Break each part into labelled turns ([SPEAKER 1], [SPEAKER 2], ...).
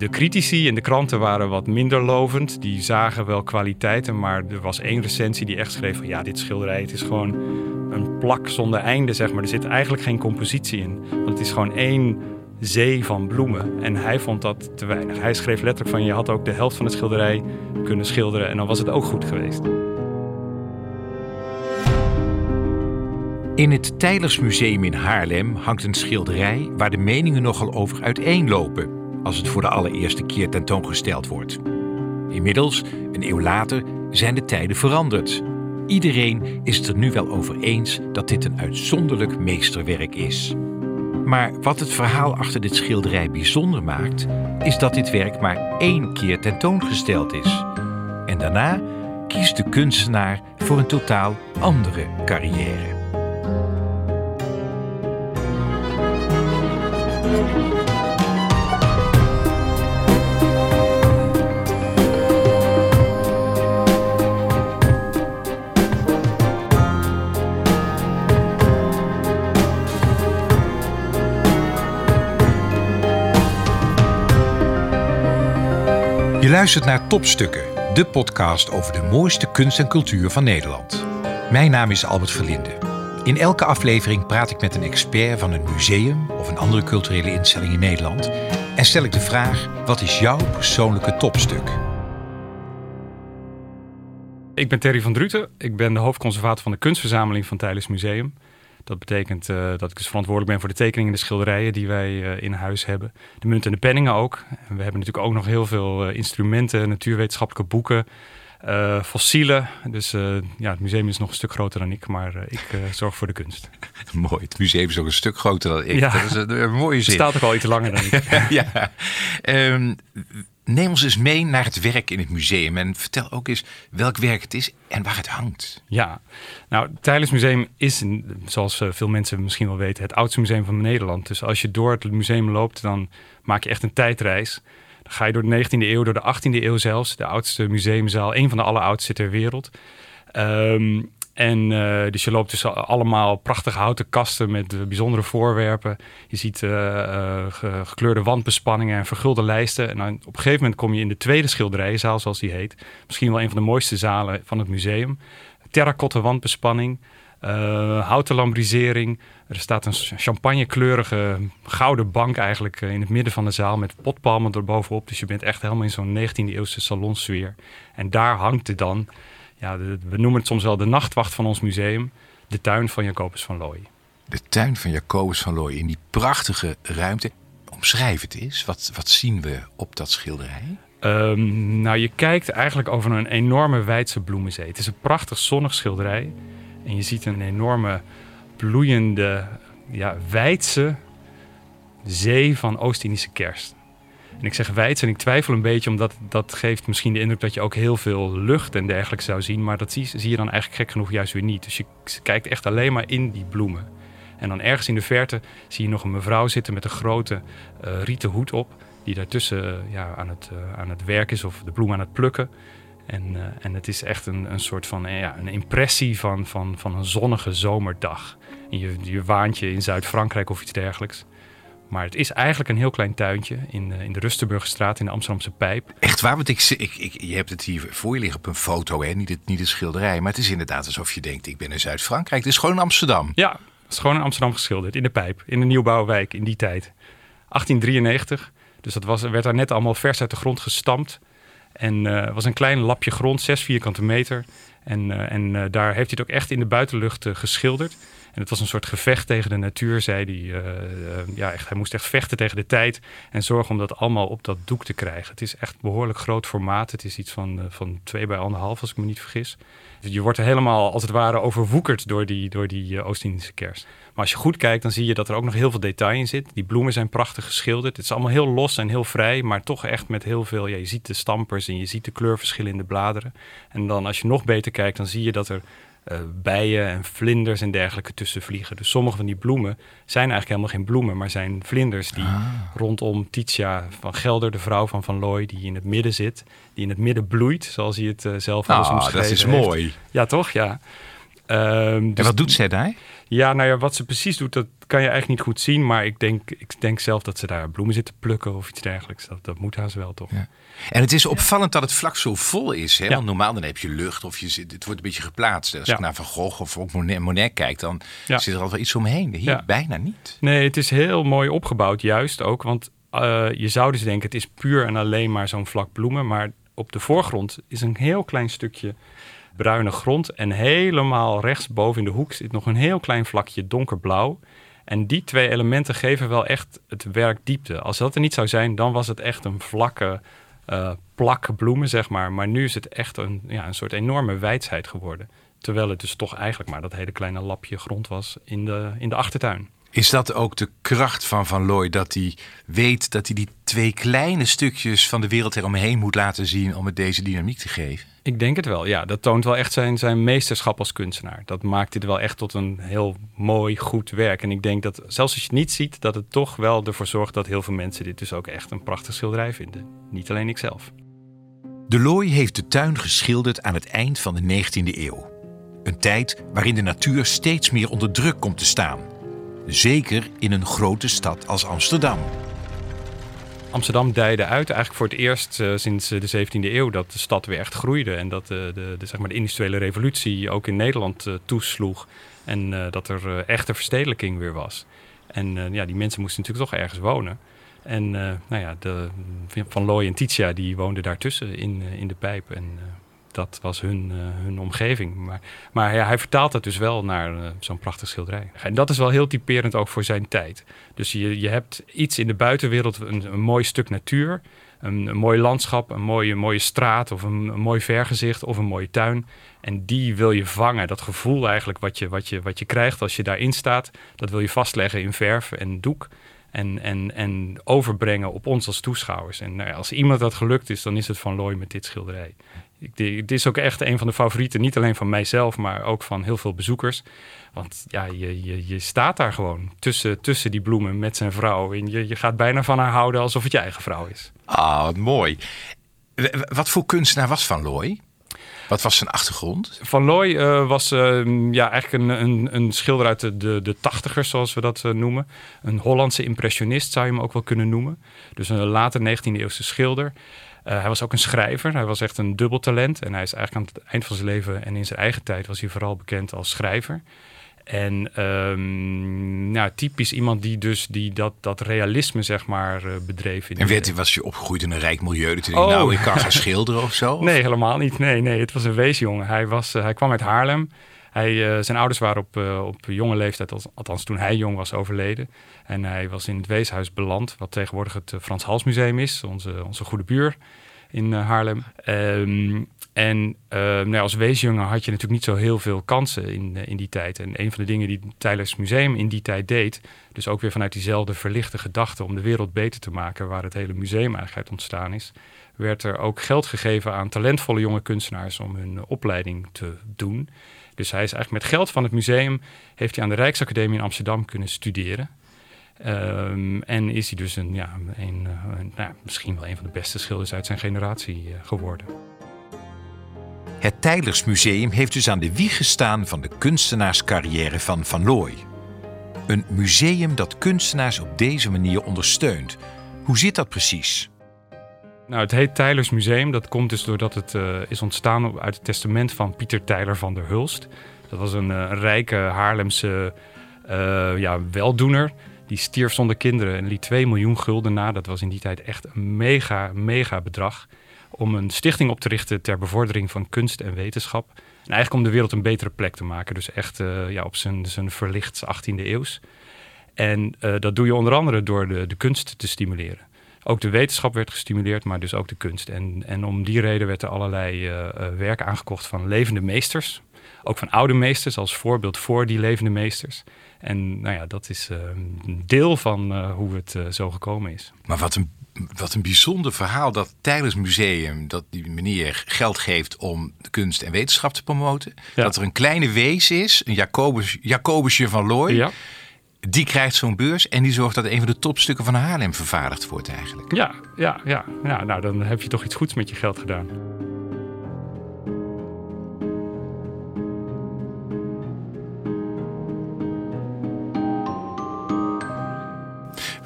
[SPEAKER 1] De critici in de kranten waren wat minder lovend. Die zagen wel kwaliteiten, maar er was één recensie die echt schreef van ja, dit schilderij, het is gewoon een plak zonder einde, zeg maar. Er zit eigenlijk geen compositie in. Want het is gewoon één zee van bloemen. En hij vond dat te weinig. Hij schreef letterlijk van je had ook de helft van het schilderij kunnen schilderen en dan was het ook goed geweest.
[SPEAKER 2] In het Tijlersmuseum in Haarlem hangt een schilderij waar de meningen nogal over uiteenlopen als het voor de allereerste keer tentoongesteld wordt. Inmiddels, een eeuw later, zijn de tijden veranderd. Iedereen is het er nu wel over eens dat dit een uitzonderlijk meesterwerk is. Maar wat het verhaal achter dit schilderij bijzonder maakt, is dat dit werk maar één keer tentoongesteld is. En daarna kiest de kunstenaar voor een totaal andere carrière. Luistert naar Topstukken, de podcast over de mooiste kunst en cultuur van Nederland. Mijn naam is Albert Verlinde. In elke aflevering praat ik met een expert van een museum of een andere culturele instelling in Nederland en stel ik de vraag: wat is jouw persoonlijke topstuk?
[SPEAKER 1] Ik ben Terry van Druten. Ik ben de hoofdconservator van de kunstverzameling van Tijdens Museum. Dat betekent uh, dat ik dus verantwoordelijk ben voor de tekeningen en de schilderijen die wij uh, in huis hebben. De munten en de penningen ook. En we hebben natuurlijk ook nog heel veel uh, instrumenten, natuurwetenschappelijke boeken, fossielen. Dus ja, het museum is nog een stuk groter dan ik, maar ik zorg voor de kunst.
[SPEAKER 2] Mooi, het museum is ook een stuk groter dan ik. Ja. Dat is een, een mooie zin.
[SPEAKER 1] Het staat ook al iets langer dan ik.
[SPEAKER 2] ja. Um, Neem ons eens mee naar het werk in het museum en vertel ook eens welk werk het is en waar het hangt.
[SPEAKER 1] Ja, nou, het Museum is, zoals eh, veel mensen misschien wel weten, het oudste museum van Nederland. Dus als je door het museum loopt, dan maak je echt een tijdreis. Dan ga je door de 19e eeuw, door de 18e eeuw zelfs. De oudste museumzaal, een van de alleroudste ter wereld. Um, en uh, dus je loopt tussen allemaal prachtige houten kasten met uh, bijzondere voorwerpen. Je ziet uh, gekleurde wandbespanningen en vergulde lijsten. En dan, op een gegeven moment kom je in de tweede schilderijzaal, zoals die heet. Misschien wel een van de mooiste zalen van het museum. Terracotta wandbespanning, houten lambrisering. Er staat een champagnekleurige gouden bank eigenlijk in het midden van de zaal met potpalmen erbovenop. Dus je bent echt helemaal in zo'n 19e eeuwse salonsfeer. En daar hangt het dan ja, we noemen het soms wel de nachtwacht van ons museum, de tuin van Jacobus van Looy.
[SPEAKER 2] De tuin van Jacobus van Looy in die prachtige ruimte. Omschrijf het eens. Wat, wat zien we op dat schilderij?
[SPEAKER 1] Um, nou, je kijkt eigenlijk over een enorme wijdse bloemenzee. Het is een prachtig zonnig schilderij. En je ziet een enorme bloeiende, ja, wijdse zee van Oost-Indische kerst. En ik zeg wijd en ik twijfel een beetje, omdat dat geeft misschien de indruk dat je ook heel veel lucht en dergelijke zou zien. Maar dat zie, je dan eigenlijk gek genoeg juist weer niet. Dus je kijkt echt alleen maar in die bloemen. En dan ergens in de verte zie je nog een mevrouw zitten met een grote uh, rieten hoed op. Die daartussen uh, ja, aan, het, uh, aan het werk is of de bloem aan het plukken. En, en het is echt een, een soort van ja, een impressie van, van, van een zonnige zomerdag. En je, je waant je in Zuid-Frankrijk of iets dergelijks. Maar het is eigenlijk een heel klein tuintje in, in de Rustenburgstraat in de Amsterdamse Pijp.
[SPEAKER 2] Echt waar? Want ik, ik, ik, je hebt het hier voor je liggen op een foto, hè? Niet, het, niet het schilderij. Maar het is inderdaad alsof je denkt, ik ben in Zuid-Frankrijk. Het is gewoon in Amsterdam.
[SPEAKER 1] Ja, het is gewoon in Amsterdam geschilderd. In de Pijp, in de nieuwbouwwijk in die tijd. 1893. Dus dat was, werd daar net allemaal vers uit de grond gestampt. En uh, het was een klein lapje grond, 6 vierkante meter. En, uh, en uh, daar heeft hij het ook echt in de buitenlucht geschilderd. En het was een soort gevecht tegen de natuur, zei hij. Uh, uh, ja, echt, hij moest echt vechten tegen de tijd en zorgen om dat allemaal op dat doek te krijgen. Het is echt behoorlijk groot formaat. Het is iets van, uh, van 2 bij 1,5 als ik me niet vergis. Je wordt er helemaal als het ware overwoekerd door die, door die Oost-Indische kerst. Maar als je goed kijkt, dan zie je dat er ook nog heel veel detail in zit. Die bloemen zijn prachtig geschilderd. Het is allemaal heel los en heel vrij, maar toch echt met heel veel... Ja, je ziet de stampers en je ziet de kleurverschillen in de bladeren. En dan als je nog beter kijkt, dan zie je dat er bijen en vlinders en dergelijke tussen vliegen. Dus sommige van die bloemen zijn eigenlijk helemaal geen bloemen, maar zijn vlinders die ah. rondom Titia van Gelder, de vrouw van Van Looy, die in het midden zit, die in het midden bloeit, zoals hij het uh, zelf al eens
[SPEAKER 2] ah, dat is mooi.
[SPEAKER 1] Ja, toch? Ja.
[SPEAKER 2] Ehm, en dus wat doet zij daar?
[SPEAKER 1] Ja, nou ja, wat ze precies doet, dat kan je eigenlijk niet goed zien. Maar ik denk, ik denk zelf dat ze daar bloemen zitten plukken of iets dergelijks. Dat, dat moet haast wel, toch? Ja.
[SPEAKER 2] En het is opvallend dat het vlak zo vol is. Hè? Want normaal dan heb je lucht of je zit, het wordt een beetje geplaatst. Als ik naar Van Gogh of ook Monet, Monet kijk, dan zit er altijd wel iets omheen. Hier bijna niet.
[SPEAKER 1] Nee, het is heel mooi opgebouwd, juist ook. Want uh, je zou dus denken, het is puur en alleen maar zo'n vlak bloemen. Maar op de voorgrond is een heel klein stukje bruine grond. En helemaal rechtsboven in de hoek zit nog een heel klein vlakje donkerblauw. En die twee elementen geven wel echt het werk diepte. Als dat er niet zou zijn, dan was het echt een vlakke uh, plak bloemen, zeg maar. Maar nu is het echt een, ja, een soort enorme wijsheid geworden. Terwijl het dus toch eigenlijk maar dat hele kleine lapje grond was in de, in de achtertuin.
[SPEAKER 2] Is dat ook de kracht van Van Looy? Dat hij weet dat hij die twee kleine stukjes van de wereld eromheen moet laten zien om het deze dynamiek te geven?
[SPEAKER 1] Ik denk het wel, ja. Dat toont wel echt zijn, zijn meesterschap als kunstenaar. Dat maakt dit wel echt tot een heel mooi, goed werk. En ik denk dat zelfs als je het niet ziet, dat het toch wel ervoor zorgt dat heel veel mensen dit dus ook echt een prachtig schilderij vinden. Niet alleen ikzelf.
[SPEAKER 2] De Looy heeft de tuin geschilderd aan het eind van de 19e eeuw. Een tijd waarin de natuur steeds meer onder druk komt te staan Zeker in een grote stad als Amsterdam.
[SPEAKER 1] Amsterdam dijde uit eigenlijk voor het eerst uh, sinds eh, de 17e eeuw dat de stad weer echt groeide. En dat uh, de, de, zeg maar de industriële revolutie ook in Nederland toesloeg. En dat er echte verstedelijking weer was. En ja, die mensen moesten natuurlijk toch ergens wonen. En nou ja, de, Van Looy en Titia die woonden daartussen in, in de pijp. En dat was hun, uh, hun omgeving. Maar, maar ja, hij vertaalt het dus wel naar uh, zo'n prachtig schilderij. En dat is wel heel typerend ook voor zijn tijd. Dus je, je hebt iets in de buitenwereld, een, mooi stuk natuur, een, een, mooi landschap, een mooie, mooie straat of een, een, mooi vergezicht of een mooie tuin. En die wil je vangen. Dat gevoel eigenlijk wat je, wat, je, wat je krijgt als je daarin staat, dat wil je vastleggen in verf en doek. En, en, en overbrengen op ons als toeschouwers. En nou ja, als iemand dat gelukt is, dan is het Van Looy met dit schilderij. Ik, dit is ook echt een van de favorieten, niet alleen van mijzelf, maar ook van heel veel bezoekers. Want ja, je, je, je staat daar gewoon tussen, tussen die bloemen met zijn vrouw. En je, je gaat bijna van haar houden alsof het je eigen vrouw is.
[SPEAKER 2] Ah, mooi. Wat voor kunstenaar was Van Looy? Wat was zijn achtergrond?
[SPEAKER 1] Van Looy uh, was uh, ja, eigenlijk een, een, een, schilder uit de, de, de tachtigers, zoals we dat uh, noemen. Een Hollandse impressionist zou je hem ook wel kunnen noemen. Dus een later 19e eeuwse schilder. hij was ook een schrijver. Hij was echt een dubbeltalent. En hij is eigenlijk aan het eind van zijn leven en in zijn eigen tijd was hij vooral bekend als schrijver. En um, nou, typisch iemand die dus die dat, dat realisme zeg maar uh, bedreef. In
[SPEAKER 2] en werd, was je opgegroeid in een rijk milieu? Dat oh. nou, ik kan gaan schilderen of zo?
[SPEAKER 1] Nee, helemaal niet. Nee, nee, het was een weesjongen. Hij, was, uh, hij kwam uit Haarlem. Hij, uh, zijn ouders waren op, op jonge leeftijd, althans toen hij jong was, overleden. En hij was in het weeshuis beland, wat tegenwoordig het Frans Hals Museum is, onze, onze goede buur in Haarlem. Um, en uh, nou, als weesjongen had je natuurlijk niet zo heel veel kansen in, uh, in die tijd. En een van de dingen die Tylers Museum in die tijd deed, dus ook weer vanuit diezelfde verlichte gedachte om de wereld beter te maken, waar het hele museum eigenlijk ontstaan is, werd er ook geld gegeven aan talentvolle jonge kunstenaars om hun opleiding te doen. Dus hij is eigenlijk met geld van het museum, heeft hij aan de Rijksacademie in Amsterdam kunnen studeren. Um, en is hij dus een, ja, een, een nou, misschien wel een van de beste schilders uit zijn generatie uh, geworden.
[SPEAKER 2] Het Tijlersmuseum heeft dus aan de wieg gestaan van de kunstenaarscarrière van Van Looy. Een museum dat kunstenaars op deze manier ondersteunt. Hoe zit dat precies?
[SPEAKER 1] Nou, het heet Tijlers Museum. Dat komt dus doordat het uh, is ontstaan uit het testament van Pieter Tijler van der Hulst. Dat was een, uh, rijke Haarlemse ja, weldoener. Die stierf zonder kinderen en liet 2 miljoen gulden na. Dat was in die tijd echt een mega, mega bedrag om een stichting op te richten ter bevordering van kunst en wetenschap. En eigenlijk om de wereld een betere plek te maken. Dus echt uh, ja, op zijn, zijn verlicht 18e eeuws. En uh, dat doe je onder andere door de, de kunst te stimuleren. Ook de wetenschap werd gestimuleerd, maar dus ook de kunst. En, en om die reden werd er allerlei uh, werk aangekocht van levende meesters. Ook van oude meesters als voorbeeld voor die levende meesters. En nou ja, dat is een deel van hoe het zo gekomen is.
[SPEAKER 2] Maar wat een wat een bijzonder verhaal dat tijdens museum dat die meneer geld geeft om de kunst en wetenschap te promoten. Dat er een kleine wees is, een Jacobus, Jacobusje van Looy. Ja. Die krijgt zo'n beurs en die zorgt dat een van de topstukken van Haarlem vervaardigd wordt eigenlijk.
[SPEAKER 1] Ja, ja, ja. ja nou dan heb je toch iets goeds met je geld gedaan.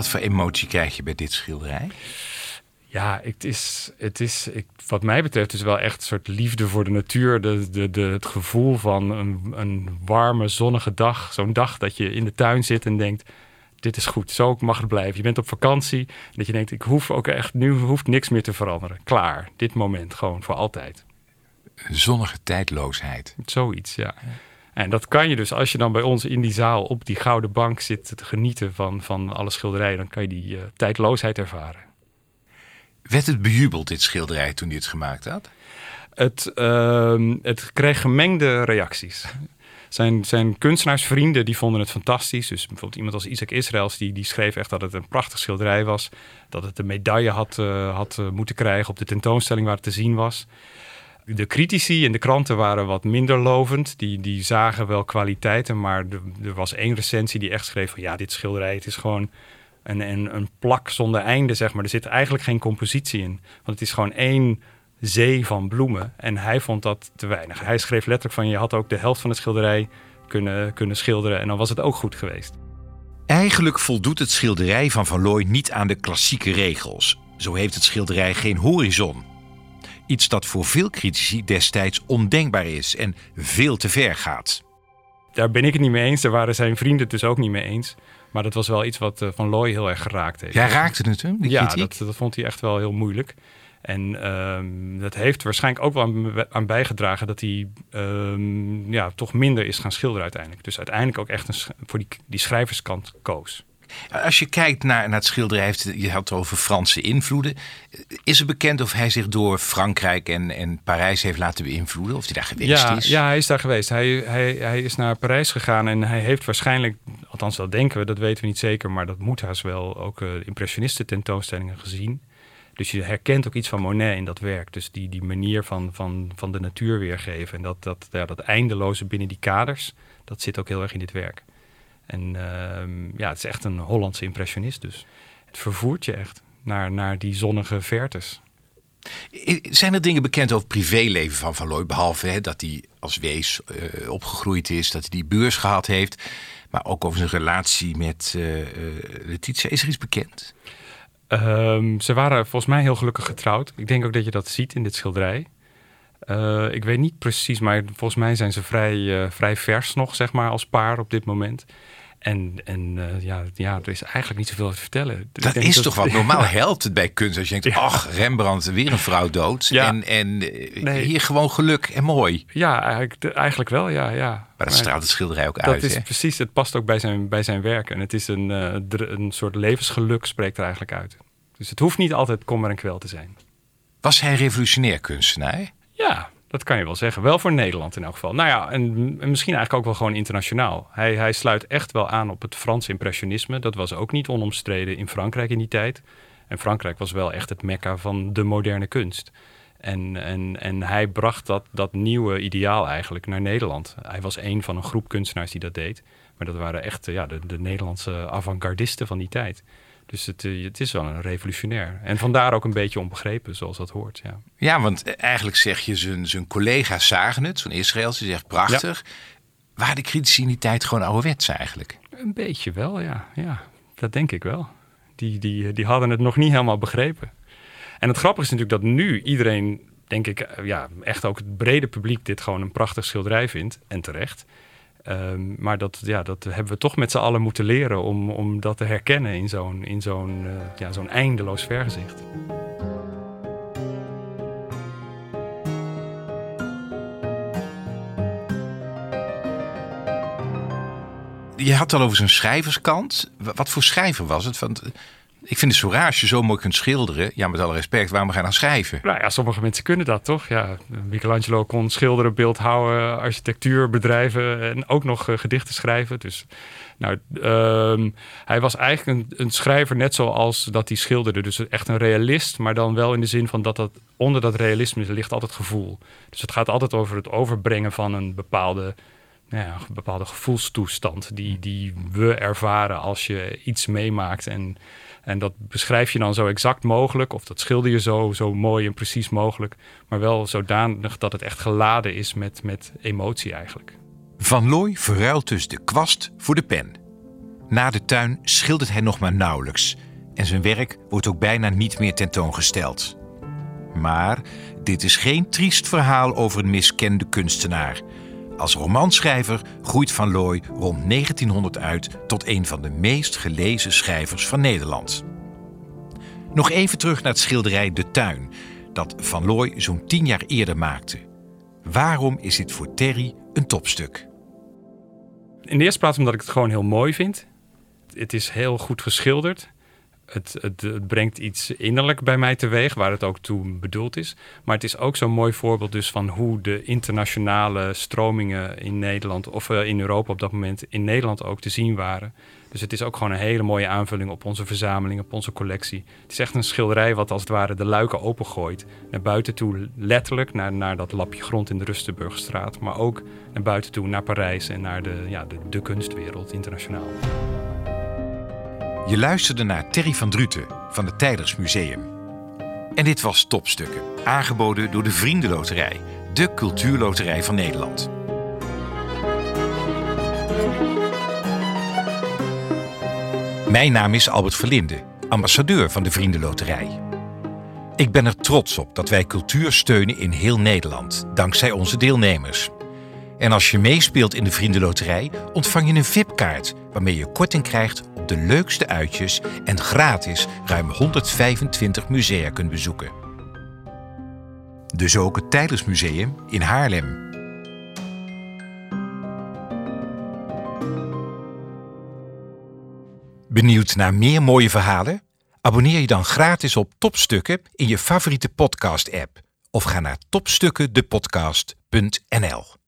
[SPEAKER 2] Wat voor emotie krijg je bij dit schilderij?
[SPEAKER 1] Ja, het is, het is ik, wat mij betreft is wel echt een soort liefde voor de natuur. De, de, de, het gevoel van een, een warme, zonnige dag. Zo'n dag dat je in de tuin zit en denkt, dit is goed, zo mag het blijven. Je bent op vakantie en dat je denkt, ik hoef ook echt, nu hoeft niks meer te veranderen. Klaar, dit moment, gewoon voor altijd.
[SPEAKER 2] Zonnige tijdloosheid.
[SPEAKER 1] Zoiets, ja. En dat kan je dus als je dan bij ons in die zaal op die gouden bank zit te genieten van, van alle schilderijen, dan kan je die uh, tijdloosheid ervaren.
[SPEAKER 2] Werd het bejubeld, dit schilderij, toen hij het gemaakt had?
[SPEAKER 1] Het, uh, het kreeg gemengde reacties. Zijn, zijn kunstenaarsvrienden die vonden het fantastisch. Dus bijvoorbeeld iemand als Isaac Israëls, die, die schreef echt dat het een prachtig schilderij was. Dat het een medaille had, uh, had uh, moeten krijgen op de tentoonstelling waar het te zien was. De critici in de kranten waren wat minder lovend. Die, die zagen wel kwaliteiten, maar er, was één recensie die echt schreef van ja, dit schilderij, het is gewoon een, een, een plak zonder einde, zeg maar. Er zit eigenlijk geen compositie in. Want het is gewoon één zee van bloemen. En hij vond dat te weinig. Hij schreef letterlijk van je had ook de helft van het schilderij kunnen, kunnen schilderen en dan was het ook goed geweest.
[SPEAKER 2] Eigenlijk voldoet het schilderij van Van Looy niet aan de klassieke regels. Zo heeft het schilderij geen horizon. Iets dat voor veel critici destijds ondenkbaar is en veel te ver gaat.
[SPEAKER 1] Daar ben ik het niet mee eens. Daar waren zijn vrienden het dus ook niet mee eens. Maar dat was wel iets wat Van Looy heel erg geraakt heeft.
[SPEAKER 2] Ja, raakte het hem?
[SPEAKER 1] Ja, dat, dat, vond hij echt wel heel moeilijk. En um, dat heeft waarschijnlijk ook wel aan, aan bijgedragen dat hij um, ja, toch minder is gaan schilderen uiteindelijk. Dus uiteindelijk ook echt een, voor die, die schrijverskant koos.
[SPEAKER 2] Als je kijkt naar, naar het schilderij, heeft, je had het over Franse invloeden. Is het bekend of hij zich door Frankrijk en, en Parijs heeft laten beïnvloeden? Of hij daar geweest
[SPEAKER 1] ja,
[SPEAKER 2] is?
[SPEAKER 1] Ja, hij is daar geweest. Hij, hij, hij is naar Parijs gegaan en hij heeft waarschijnlijk, althans dat denken we, dat weten we niet zeker, maar dat moet haast wel ook uh, impressionisten tentoonstellingen gezien. Dus je herkent ook iets van Monet in dat werk. Dus die, die manier van, van, van de natuur weergeven. En dat, dat, ja, dat eindeloze binnen die kaders, dat zit ook heel erg in dit werk. En uh, ja, het is echt een Hollandse impressionist dus. Het vervoert je echt naar, naar die zonnige vertes.
[SPEAKER 2] Zijn er dingen bekend over het privéleven van Van Looy? Behalve hè, dat hij als wees uh, opgegroeid is, dat hij die beurs gehad heeft. Maar ook over zijn relatie met uh, Letitia. Is er iets bekend?
[SPEAKER 1] Um, ze waren volgens mij heel gelukkig getrouwd. Ik denk ook dat je dat ziet in dit schilderij. Uh, ik weet niet precies, maar volgens mij zijn ze vrij, uh, vrij vers nog, zeg maar, als paar op dit moment. En, en uh, ja, ja, er is eigenlijk niet zoveel te vertellen.
[SPEAKER 2] Dat is dat... toch wat normaal helpt het bij kunst. Als je denkt, ja. ach, Rembrandt, weer een vrouw dood. Ja. En, en nee. hier gewoon geluk en mooi.
[SPEAKER 1] Ja, eigenlijk, eigenlijk wel, ja. ja.
[SPEAKER 2] Maar dat straalt het schilderij ook
[SPEAKER 1] dat
[SPEAKER 2] uit.
[SPEAKER 1] Dat is
[SPEAKER 2] hè?
[SPEAKER 1] precies, het past ook bij zijn, bij zijn werk. En het is een, een soort levensgeluk spreekt er eigenlijk uit. Dus het hoeft niet altijd kommer en kwel te zijn.
[SPEAKER 2] Was hij revolutionair kunstenaar?
[SPEAKER 1] Ja, dat kan je wel zeggen. Wel voor Nederland in elk geval. Nou ja, en, en misschien eigenlijk ook wel gewoon internationaal. Hij, hij sluit echt wel aan op het Franse impressionisme. Dat was ook niet onomstreden in Frankrijk in die tijd. En Frankrijk was wel echt het mekka van de moderne kunst. En, en, en hij bracht dat, dat nieuwe ideaal eigenlijk naar Nederland. Hij was een van een groep kunstenaars die dat deed. Maar dat waren echt ja, de, de Nederlandse avant-gardisten van die tijd. Dus het, het, is wel een revolutionair. En vandaar ook een beetje onbegrepen, zoals dat hoort. Ja,
[SPEAKER 2] ja want eigenlijk zeg je, zijn, zijn collega's zagen het, zo'n Israël, die zegt prachtig. Ja. Waren de critici in die tijd gewoon ouderwets eigenlijk?
[SPEAKER 1] Een beetje wel, ja. ja dat denk ik wel. Die, die, die hadden het nog niet helemaal begrepen. En het grappige is natuurlijk dat nu iedereen, denk ik, ja, echt ook het brede publiek dit gewoon een prachtig schilderij vindt. En terecht. Um, maar dat, ja, dat hebben we toch met z'n allen moeten leren om, om dat te herkennen in zo'n in zo'n uh, ja, zo'n eindeloos vergezicht.
[SPEAKER 2] Je had het al over zijn schrijverskant. Wat voor schrijver was het? Want ik vind het zo raar als je zo mooi kunt schilderen. Ja, met alle respect, waarom ga je dan schrijven?
[SPEAKER 1] Nou ja, sommige mensen kunnen dat toch? Ja, Michelangelo kon schilderen, beeldhouden, architectuur bedrijven en ook nog uh, gedichten schrijven. Dus nou, uh, hij was eigenlijk een, een, schrijver net zoals dat hij schilderde. Dus echt een realist, maar dan wel in de zin van dat, dat onder dat realisme ligt altijd gevoel. Dus het gaat altijd over het overbrengen van een bepaalde nou ja, een bepaalde gevoelstoestand die, die we ervaren als je iets meemaakt. En, en dat beschrijf je dan zo exact mogelijk, of dat schilder je zo, zo mooi en precies mogelijk, maar wel zodanig dat het echt geladen is met, met emotie eigenlijk.
[SPEAKER 2] Van Looy verruilt dus de kwast voor de pen. Na de tuin schildert hij nog maar nauwelijks en zijn werk wordt ook bijna niet meer tentoongesteld. Maar dit is geen triest verhaal over een miskende kunstenaar. Als romanschrijver groeit Van Looy rond 1900 uit tot een van de meest gelezen schrijvers van Nederland. Nog even terug naar het schilderij De Tuin, dat Van Looy zo'n tien jaar eerder maakte. Waarom is dit voor Terry een topstuk?
[SPEAKER 1] In de eerste plaats omdat ik het gewoon heel mooi vind. Het is heel goed geschilderd. Het, het, brengt iets innerlijk bij mij teweeg, waar het ook toe bedoeld is. Maar het is ook zo'n mooi voorbeeld dus van hoe de internationale stromingen in Nederland, of uh, in Europa op dat moment, in Nederland ook te zien waren. Dus het is ook gewoon een hele mooie aanvulling op onze verzameling, op onze collectie. Het is echt een schilderij wat als het ware de luiken opengooit. Naar buiten toe, letterlijk, naar, naar dat lapje grond in de Rustenburgstraat. Maar ook naar buiten toe, naar Parijs en naar de, ja, de kunstwereld internationaal.
[SPEAKER 2] Je luisterde naar Terry van Druten van het Tijders Museum. En dit was Topstukken, aangeboden door de Vriendenloterij, de cultuurloterij van Nederland. Mijn naam is Albert Verlinde, ambassadeur van de Vriendenloterij. Ik ben er trots op dat wij cultuur steunen in heel Nederland, dankzij onze deelnemers. En als je meespeelt in de Vriendenloterij, ontvang je een VIP-kaart waarmee je korting krijgt op de leukste uitjes en gratis ruim 125 musea kunt bezoeken. Dus ook het Tijdersmuseum in Haarlem. Benieuwd naar meer mooie verhalen? Abonneer je dan gratis op Topstukken in je favoriete podcast-app of ga naar topstukkendepodcast.nl.